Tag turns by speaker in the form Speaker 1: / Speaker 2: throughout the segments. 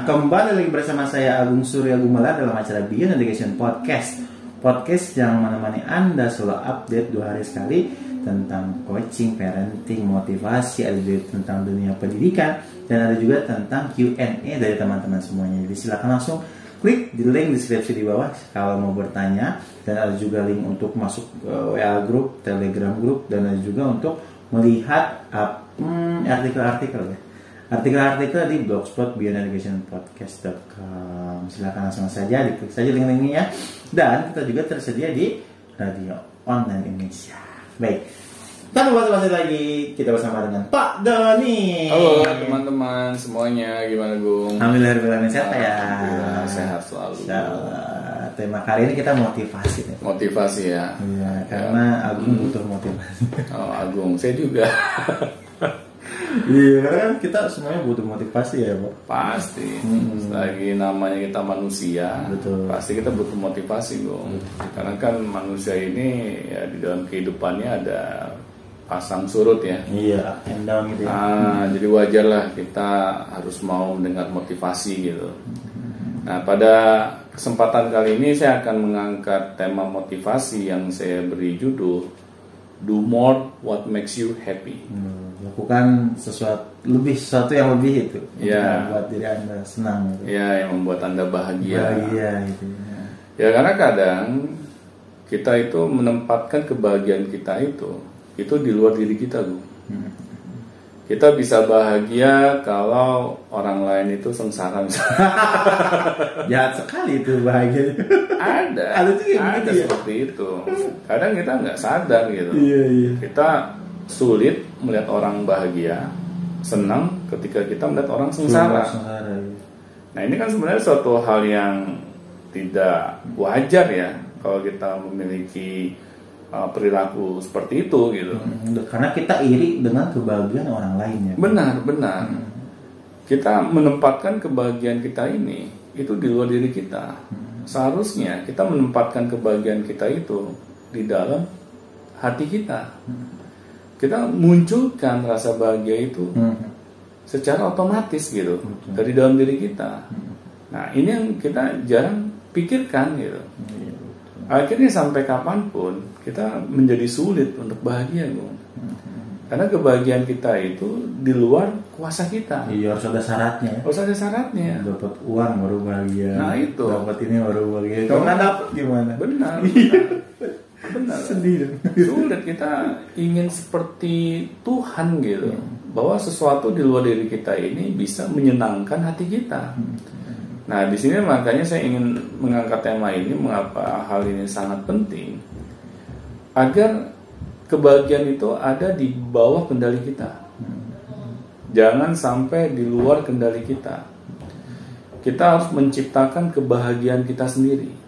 Speaker 1: kembali lagi bersama saya Agung Surya Gumelar dalam acara Beyond Education Podcast. Podcast yang menemani Anda selalu update dua hari sekali tentang coaching, parenting, motivasi, ada juga tentang dunia pendidikan dan ada juga tentang Q&A dari teman-teman semuanya. Jadi silakan langsung klik di link deskripsi di bawah kalau mau bertanya dan ada juga link untuk masuk uh, WA group, Telegram group dan ada juga untuk melihat hmm, artikel-artikel ya artikel-artikel di blogspot beyondeducationpodcast.com silahkan langsung saja diklik saja link-linknya ya. Dan kita juga tersedia di radio online Indonesia. Baik. Tanpa basa-basi lagi kita bersama dengan Pak Doni.
Speaker 2: Halo teman-teman semuanya. Gimana Gung?
Speaker 1: Alhamdulillah sehat ya?
Speaker 2: Sehat selalu.
Speaker 1: Insyaallah. tema kali ini kita motivasi nih
Speaker 2: Motivasi ya.
Speaker 1: Iya, karena Agung butuh motivasi.
Speaker 2: Oh Agung, saya juga
Speaker 1: Iya, karena kan kita semuanya butuh motivasi ya, Pak.
Speaker 2: pasti. Lagi namanya kita manusia,
Speaker 1: Betul.
Speaker 2: pasti kita butuh motivasi Gung. Karena kan manusia ini ya di dalam kehidupannya ada pasang surut ya.
Speaker 1: Iya, and down gitu ya.
Speaker 2: Ah, jadi wajar lah kita harus mau mendengar motivasi gitu. Nah, pada kesempatan kali ini saya akan mengangkat tema motivasi yang saya beri judul Do More What Makes You Happy.
Speaker 1: Hmm, lakukan sesuatu lebih sesuatu yang lebih itu
Speaker 2: Iya.
Speaker 1: membuat diri anda senang gitu.
Speaker 2: Ya, yang membuat Anda bahagia.
Speaker 1: Bahagia gitu. ya.
Speaker 2: Ya, karena kadang kita itu menempatkan kebahagiaan kita itu itu di luar diri kita, Bu. Kita bisa bahagia kalau orang lain itu sengsara.
Speaker 1: Jahat sekali itu bahagia.
Speaker 2: ada
Speaker 1: Ada
Speaker 2: ada
Speaker 1: gitu ya?
Speaker 2: seperti itu kadang kita nggak sadar gitu
Speaker 1: Iya, iya.
Speaker 2: kita sulit melihat orang bahagia senang ketika kita melihat orang sengsara.
Speaker 1: Sengsara, iya.
Speaker 2: nah ini kan sebenarnya suatu hal yang tidak wajar ya kalau kita memiliki uh, perilaku seperti itu gitu.
Speaker 1: Hmm, Karena kita iri dengan kebahagiaan orang lain ya.
Speaker 2: benar benar. Kita menempatkan kebahagiaan kita ini itu di luar diri kita. Seharusnya kita menempatkan kebahagiaan kita itu di dalam hati kita kita munculkan rasa bahagia itu
Speaker 1: Hmm.
Speaker 2: secara otomatis gitu dari dalam diri kita nah ini yang kita jarang pikirkan gitu
Speaker 1: Iya,
Speaker 2: akhirnya sampai kapan pun kita menjadi sulit untuk bahagia Gung. karena kebahagiaan kita itu di luar kuasa kita
Speaker 1: Iya harus ada syaratnya. ya.
Speaker 2: harus ada syaratnya
Speaker 1: Dapat uang baru bahagia.
Speaker 2: Nah, itu.
Speaker 1: Dapat ini baru bahagia. Kalau nggak dapat gimana?
Speaker 2: benar
Speaker 1: Iya.
Speaker 2: benar. Benar.
Speaker 1: Sedih dong.
Speaker 2: sulit kita ingin seperti Tuhan gitu. Bahwa sesuatu di luar diri kita ini bisa menyenangkan hati kita. Nah di sini makanya saya ingin mengangkat tema ini mengapa hal ini sangat penting. Agar kebahagiaan itu ada di bawah kendali kita. Jangan sampai di luar kendali kita. Kita harus menciptakan kebahagiaan kita sendiri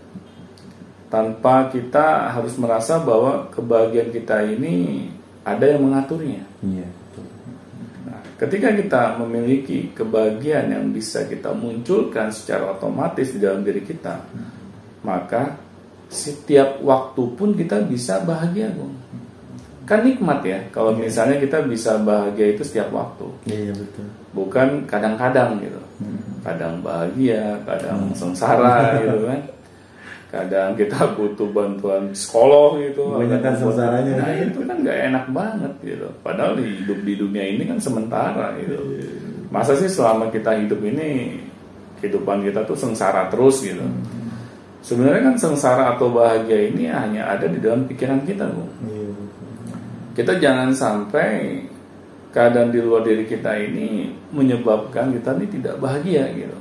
Speaker 2: tanpa kita harus merasa bahwa kebahagiaan kita ini ada yang mengaturnya.
Speaker 1: Iya. betul.
Speaker 2: Nah, ketika kita memiliki kebahagiaan yang bisa kita munculkan secara otomatis di dalam diri kita, maka setiap waktu pun kita bisa bahagia, Bung. Kan nikmat ya kalau misalnya kita bisa bahagia itu setiap waktu,
Speaker 1: Iya betul.
Speaker 2: bukan kadang-kadang gitu. Kadang bahagia, kadang sengsara gitu kan. Kadang kita butuh bantuan psikolog gitu. Ada-
Speaker 1: sengsaranya.
Speaker 2: Nah itu kan nggak enak banget gitu. Padahal di hidup di dunia ini kan sementara gitu. Masa sih selama kita hidup ini kehidupan kita tuh sengsara terus gitu. Sebenarnya kan sengsara atau bahagia ini hanya ada di dalam pikiran kita, Bu.
Speaker 1: Iya.
Speaker 2: Kita jangan sampai keadaan di luar diri kita ini menyebabkan kita ini tidak bahagia gitu.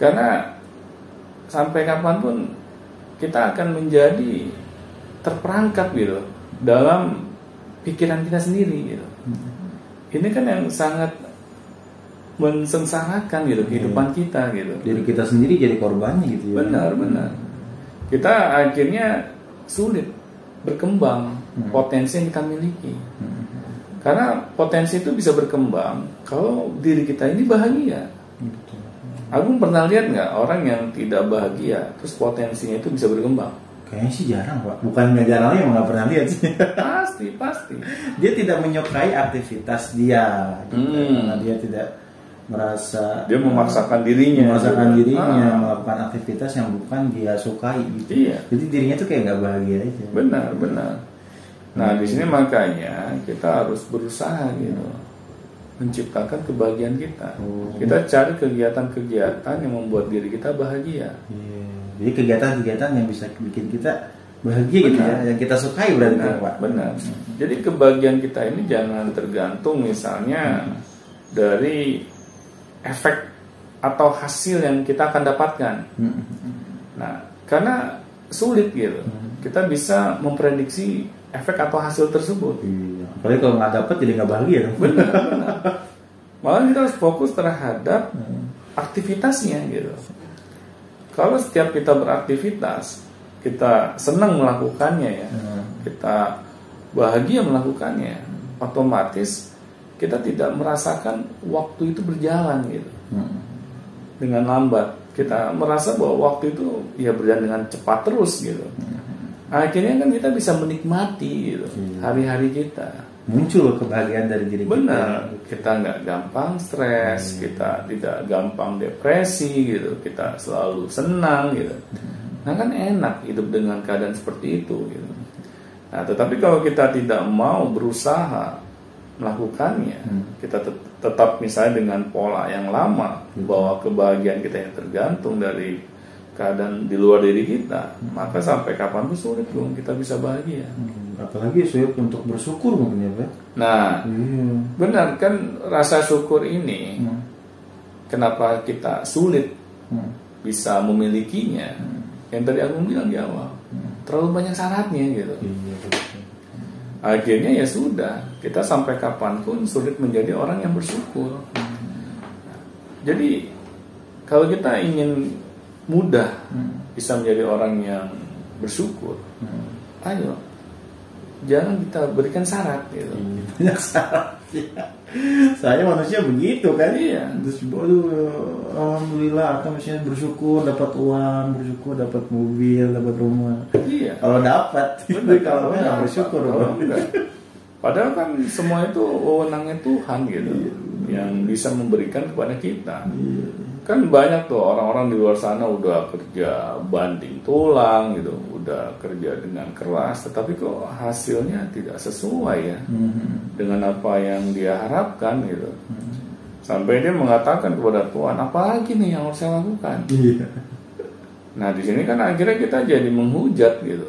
Speaker 2: Karena sampai kapan pun kita akan menjadi terperangkap gitu dalam pikiran kita sendiri gitu. Ini kan yang sangat mensengsarakan gitu kehidupan kita gitu.
Speaker 1: Diri kita sendiri jadi korbannya gitu ya.
Speaker 2: Benar, benar. Kita akhirnya sulit berkembang potensi yang kita miliki. Karena potensi itu bisa berkembang kalau diri kita ini bahagia. Agung pernah lihat nggak orang yang tidak bahagia, terus potensinya itu bisa berkembang?
Speaker 1: Kayaknya sih jarang pak. Bukannya jarang emang nggak pernah lihat sih.
Speaker 2: Pasti, pasti.
Speaker 1: dia tidak menyukai aktivitas dia. Gitu.
Speaker 2: Hmm.
Speaker 1: Karena dia tidak merasa
Speaker 2: dia memaksakan dirinya
Speaker 1: memaksakan dirinya
Speaker 2: Ah,
Speaker 1: melakukan aktivitas yang bukan dia sukai gitu.
Speaker 2: Iya.
Speaker 1: Jadi dirinya tuh kayak nggak bahagia aja.
Speaker 2: benar benar nah di sini makanya kita harus berusaha gitu menciptakan kebahagiaan kita
Speaker 1: Oh.
Speaker 2: kita cari kegiatan-kegiatan yang membuat diri kita bahagia
Speaker 1: Iya. Jadi kegiatan-kegiatan yang bisa bikin kita bahagia gitu ya,
Speaker 2: Benar.
Speaker 1: yang kita sukai berarti
Speaker 2: benar,
Speaker 1: Pak.
Speaker 2: benar. Jadi kebahagiaan kita ini jangan tergantung misalnya dari efek atau hasil yang kita akan dapatkan.
Speaker 1: Hmm.
Speaker 2: Nah, karena sulit gitu. Kita bisa memprediksi efek atau hasil tersebut.
Speaker 1: Iya. Apalagi kalau nggak dapet jadi nggak bahagia.
Speaker 2: Benar, benar. Malah kita harus fokus terhadap aktivitasnya gitu. Kalau setiap kita beraktivitas, kita senang melakukannya ya,
Speaker 1: Hmm.
Speaker 2: kita bahagia melakukannya, otomatis kita tidak merasakan waktu itu berjalan gitu
Speaker 1: Hmm.
Speaker 2: dengan lambat. Kita merasa bahwa waktu itu ya berjalan dengan cepat terus gitu. Akhirnya kan kita bisa menikmati gitu
Speaker 1: Iya.
Speaker 2: hari-hari kita.
Speaker 1: Muncul kebahagiaan dari diri
Speaker 2: Benar,
Speaker 1: kita.
Speaker 2: kita nggak gampang stres, kita tidak gampang depresi gitu, kita selalu senang gitu. Nah kan enak hidup dengan keadaan seperti itu gitu. Nah tetapi kalau kita tidak mau berusaha melakukannya,
Speaker 1: Hmm.
Speaker 2: kita tet- tetap misalnya dengan pola yang lama bahwa kebahagiaan kita yang tergantung dari keadaan di luar diri kita, maka sampai kapan pun sulit dong kita bisa bahagia.
Speaker 1: Hmm. Apalagi sulit untuk bersyukur mungkin ya Pak.
Speaker 2: Nah
Speaker 1: Iya.
Speaker 2: Benar kan rasa syukur ini
Speaker 1: Hmm.
Speaker 2: kenapa kita sulit
Speaker 1: Hmm.
Speaker 2: bisa memilikinya? Yang tadi aku bilang di awal, terlalu banyak syaratnya gitu.
Speaker 1: Iya.
Speaker 2: Akhirnya ya sudah, kita sampai kapan pun sulit menjadi orang yang bersyukur. Jadi kalau kita ingin mudah bisa menjadi orang yang bersyukur, ayo jangan kita berikan syarat gitu.
Speaker 1: banyak salah Iya. saya manusia begitu kan
Speaker 2: Iya.
Speaker 1: terus aduh alhamdulillah atau misalnya bersyukur dapat uang bersyukur dapat mobil dapat rumah
Speaker 2: Iya.
Speaker 1: kalau dapat
Speaker 2: Benar,
Speaker 1: kalau nggak bersyukur
Speaker 2: Kalau enggak. Padahal kan semua itu wewenangnya Tuhan gitu yang bisa memberikan kepada kita. Kan banyak tuh orang-orang di luar sana udah kerja banding tulang gitu, udah kerja dengan keras, tetapi kok hasilnya tidak sesuai ya
Speaker 1: Mhm.
Speaker 2: dengan apa yang dia harapkan gitu. Sampai dia mengatakan kepada Tuhan, apa lagi nih yang harus saya lakukan?
Speaker 1: iya
Speaker 2: Nah di sini kan akhirnya kita jadi menghujat gitu.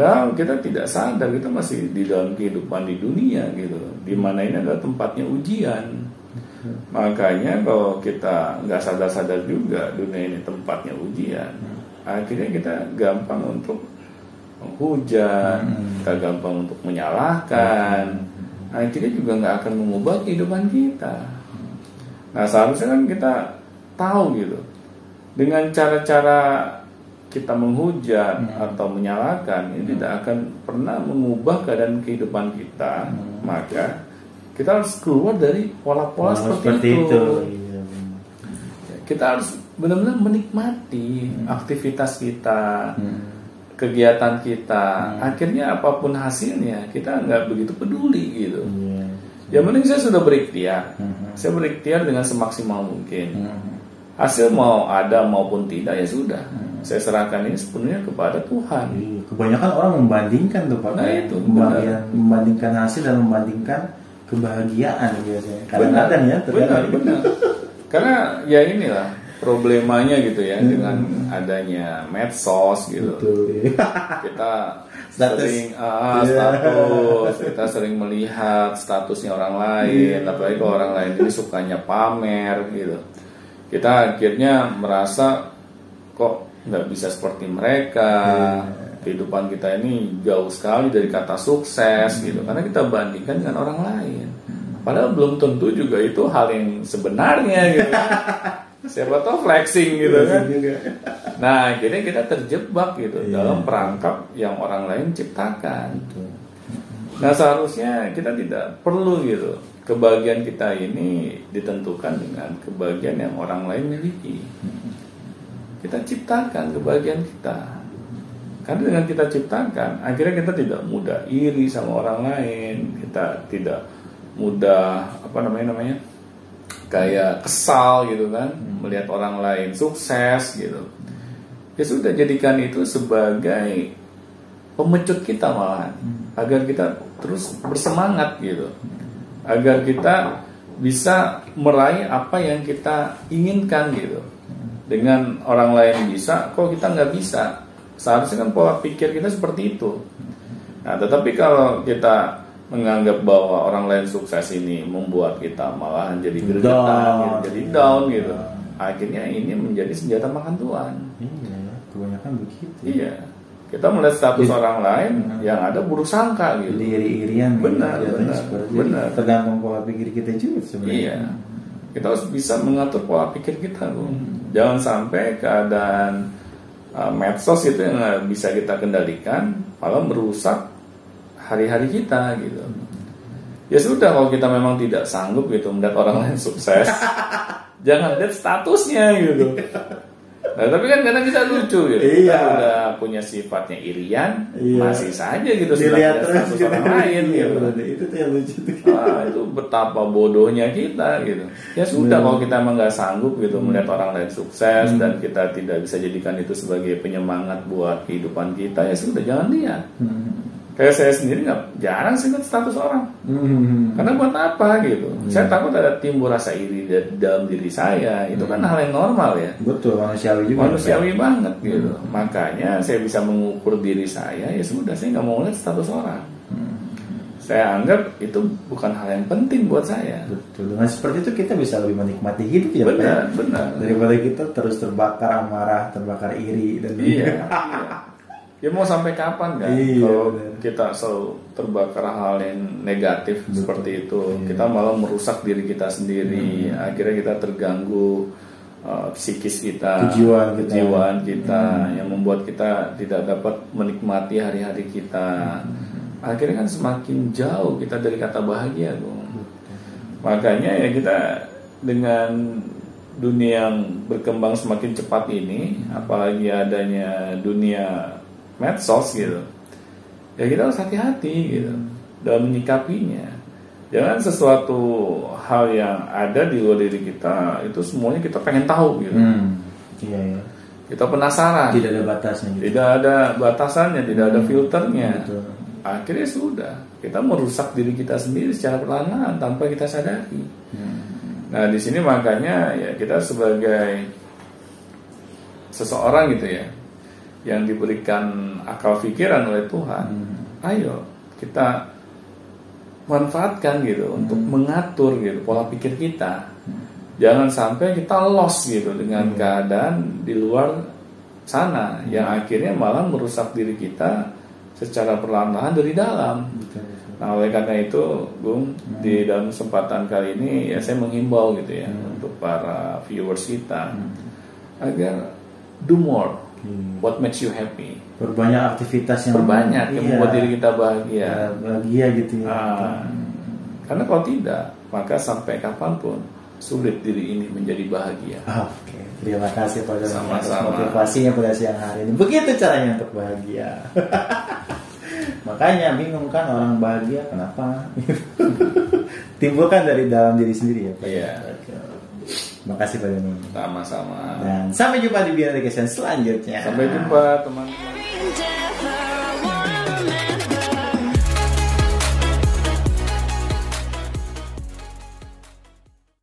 Speaker 2: Padahal kita tidak sadar kita masih di dalam kehidupan di dunia gitu, di mana ini adalah tempatnya ujian. Makanya kalau kita nggak sadar-sadar juga dunia ini tempatnya ujian, akhirnya kita gampang untuk menghujat, kita gampang untuk menyalahkan, akhirnya juga nggak akan mengubah kehidupan kita. Nah seharusnya kan kita tahu gitu, dengan cara-cara kita menghujat atau menyalahkan ini tidak akan pernah mengubah keadaan kehidupan kita. Maka kita harus keluar dari pola-pola
Speaker 1: Kalau
Speaker 2: seperti, itu,
Speaker 1: Iya, benar.
Speaker 2: kita harus benar-benar menikmati aktivitas kita
Speaker 1: Hmm.
Speaker 2: kegiatan kita. Akhirnya apa pun hasilnya kita nggak begitu peduli gitu.
Speaker 1: Iya.
Speaker 2: yang penting saya sudah berikhtiar.
Speaker 1: Mhm.
Speaker 2: saya berikhtiar dengan semaksimal mungkin.
Speaker 1: Mhm.
Speaker 2: hasil mau ada maupun tidak ya sudah saya serahkan ini sepenuhnya kepada Tuhan
Speaker 1: Iya, kebanyakan orang membandingkan tuh Pak.
Speaker 2: Nah, itu,
Speaker 1: Membandingkan, membandingkan hasil dan membandingkan kebahagiaan biasanya. Kadang-kadang ya,
Speaker 2: benar
Speaker 1: terkadang.
Speaker 2: benar karena ya inilah problemanya gitu ya dengan adanya medsos gitu
Speaker 1: Betul. iya.
Speaker 2: kita
Speaker 1: Status.
Speaker 2: sering ah,
Speaker 1: Iya.
Speaker 2: status kita sering melihat statusnya orang lain apalagi kalau orang lain ini sukanya pamer gitu kita akhirnya merasa kok nggak bisa seperti mereka. Kehidupan kita ini jauh sekali dari kata sukses gitu. Karena kita bandingkan dengan orang lain. Padahal belum tentu juga itu hal yang sebenarnya gitu. Siapa tahu flexing gitu kan.
Speaker 1: Juga.
Speaker 2: Nah, akhirnya kita terjebak gitu
Speaker 1: Iya.
Speaker 2: dalam perangkap yang orang lain ciptakan. Nah, seharusnya kita tidak perlu gitu. Kebahagiaan kita ini ditentukan dengan kebahagiaan yang orang lain miliki. Kita ciptakan kebahagiaan kita. Karena dengan kita ciptakan, akhirnya kita tidak mudah iri sama orang lain, kita tidak mudah apa namanya namanya kayak kesal gitu kan melihat orang lain sukses gitu. Ya sudah jadikan itu sebagai pemecut kita malahan. Agar kita terus bersemangat gitu. Agar kita bisa meraih apa yang kita inginkan gitu dengan orang lain bisa kok kita nggak bisa seharusnya kan pola pikir kita seperti itu nah tetapi kalau kita menganggap bahwa orang lain sukses ini membuat kita malahan jadi gergetan gitu, jadi down gitu akhirnya ini menjadi senjata makan tuan
Speaker 1: Iya, kebanyakan begitu.
Speaker 2: Iya. Kita melihat status
Speaker 1: Jadi-
Speaker 2: orang lain
Speaker 1: Hmm.
Speaker 2: yang ada buruk sangka
Speaker 1: Jadi
Speaker 2: gitu.
Speaker 1: iri-irian gitu,
Speaker 2: Benar,
Speaker 1: jatuhnya
Speaker 2: benar,
Speaker 1: seperti itu.
Speaker 2: benar.
Speaker 1: tergantung pola pikir kita juga sebenarnya
Speaker 2: Iya. Kita harus bisa mengatur pola pikir kita, Bu. Jangan sampai keadaan uh, medsos itu yang nggak bisa kita kendalikan, malah merusak hari-hari kita gitu. Ya sudah kalau kita memang tidak sanggup gitu melihat orang lain sukses, jangan lihat statusnya gitu. Nah, tapi kan kadang kita lucu gitu.
Speaker 1: Iya.
Speaker 2: Kita udah punya sifatnya irian,
Speaker 1: Iya.
Speaker 2: masih saja gitu
Speaker 1: dilihat
Speaker 2: lihat
Speaker 1: terus gitu.
Speaker 2: orang lain
Speaker 1: Iya,
Speaker 2: gitu.
Speaker 1: itu tuh yang lucu tuh
Speaker 2: Ah, itu betapa bodohnya kita gitu. Ya sudah
Speaker 1: Hmm.
Speaker 2: kalau kita emang nggak sanggup gitu melihat orang lain sukses dan kita tidak bisa jadikan itu sebagai penyemangat buat kehidupan kita ya sudah jangan lihat.
Speaker 1: Hmm.
Speaker 2: Kayak saya sendiri nggak jarang sih status orang.
Speaker 1: Hmm.
Speaker 2: Karena buat apa gitu? Saya takut ada timbul rasa iri di dalam diri saya. Itu kan hal yang normal ya.
Speaker 1: betul manusiawi juga
Speaker 2: Manusiawi banget gitu. Makanya saya bisa mengukur diri saya ya sudah saya nggak mau lihat status orang. Saya anggap itu bukan hal yang penting buat saya.
Speaker 1: betul dengan seperti itu kita bisa lebih menikmati hidup ya ya?
Speaker 2: Benar, benar.
Speaker 1: daripada kita terus terbakar amarah terbakar iri dan
Speaker 2: Iya. iya. Ya mau sampai kapan kan
Speaker 1: Iya,
Speaker 2: kalau kita selalu terbakar hal yang negatif
Speaker 1: Betul.
Speaker 2: seperti itu,
Speaker 1: Iya.
Speaker 2: kita malah merusak diri kita sendiri. Akhirnya kita terganggu uh, psikis kita,
Speaker 1: Kejiwaan kita.
Speaker 2: kejiwaan kita, yang membuat kita tidak dapat menikmati hari-hari kita. Akhirnya kan semakin jauh kita dari kata bahagia, Bung. Makanya ya kita dengan dunia yang berkembang semakin cepat ini, apalagi adanya dunia medsos gitu, ya kita harus hati-hati gitu dalam menyikapinya. Jangan sesuatu hal yang ada di luar diri kita itu semuanya kita pengen tahu gitu.
Speaker 1: Hmm. iya ya
Speaker 2: Kita penasaran.
Speaker 1: tidak ada batasnya gitu
Speaker 2: Tidak ada batasannya, tidak ada filternya.
Speaker 1: Betul.
Speaker 2: Akhirnya sudah, kita merusak diri kita sendiri secara perlahan tanpa kita sadari. Nah, di sini makanya ya kita sebagai seseorang gitu ya yang diberikan akal pikiran oleh Tuhan. Ayo kita manfaatkan gitu untuk mengatur gitu pola pikir kita. Jangan sampai kita lost gitu dengan keadaan di luar sana yang akhirnya malah merusak diri kita secara perlahan-lahan dari dalam.
Speaker 1: Betul, betul.
Speaker 2: Nah oleh karena itu, Bung, di dalam kesempatan kali ini ya saya menghimbau gitu ya untuk para viewers kita agar do more.
Speaker 1: Hmm.
Speaker 2: What makes you happy?
Speaker 1: Perbanyak aktivitas yang
Speaker 2: Perbanyak yang
Speaker 1: Iya.
Speaker 2: membuat diri kita bahagia.
Speaker 1: Ya, bahagia gitu ya.
Speaker 2: Ah, karena kalau tidak, maka sampai kapan pun sulit diri ini menjadi bahagia.
Speaker 1: Oke, terima kasih Pak Jonan atas
Speaker 2: Sama-sama.
Speaker 1: motivasinya pada siang hari ini. Begitu caranya untuk bahagia. Makanya bingung kan orang bahagia kenapa? Timbulkan dari dalam diri sendiri ya Pak.
Speaker 2: Iya.
Speaker 1: Makasih Pak Jonan.
Speaker 2: Sama-sama.
Speaker 1: Dan sampai jumpa di Education selanjutnya.
Speaker 2: Sampai jumpa teman-teman.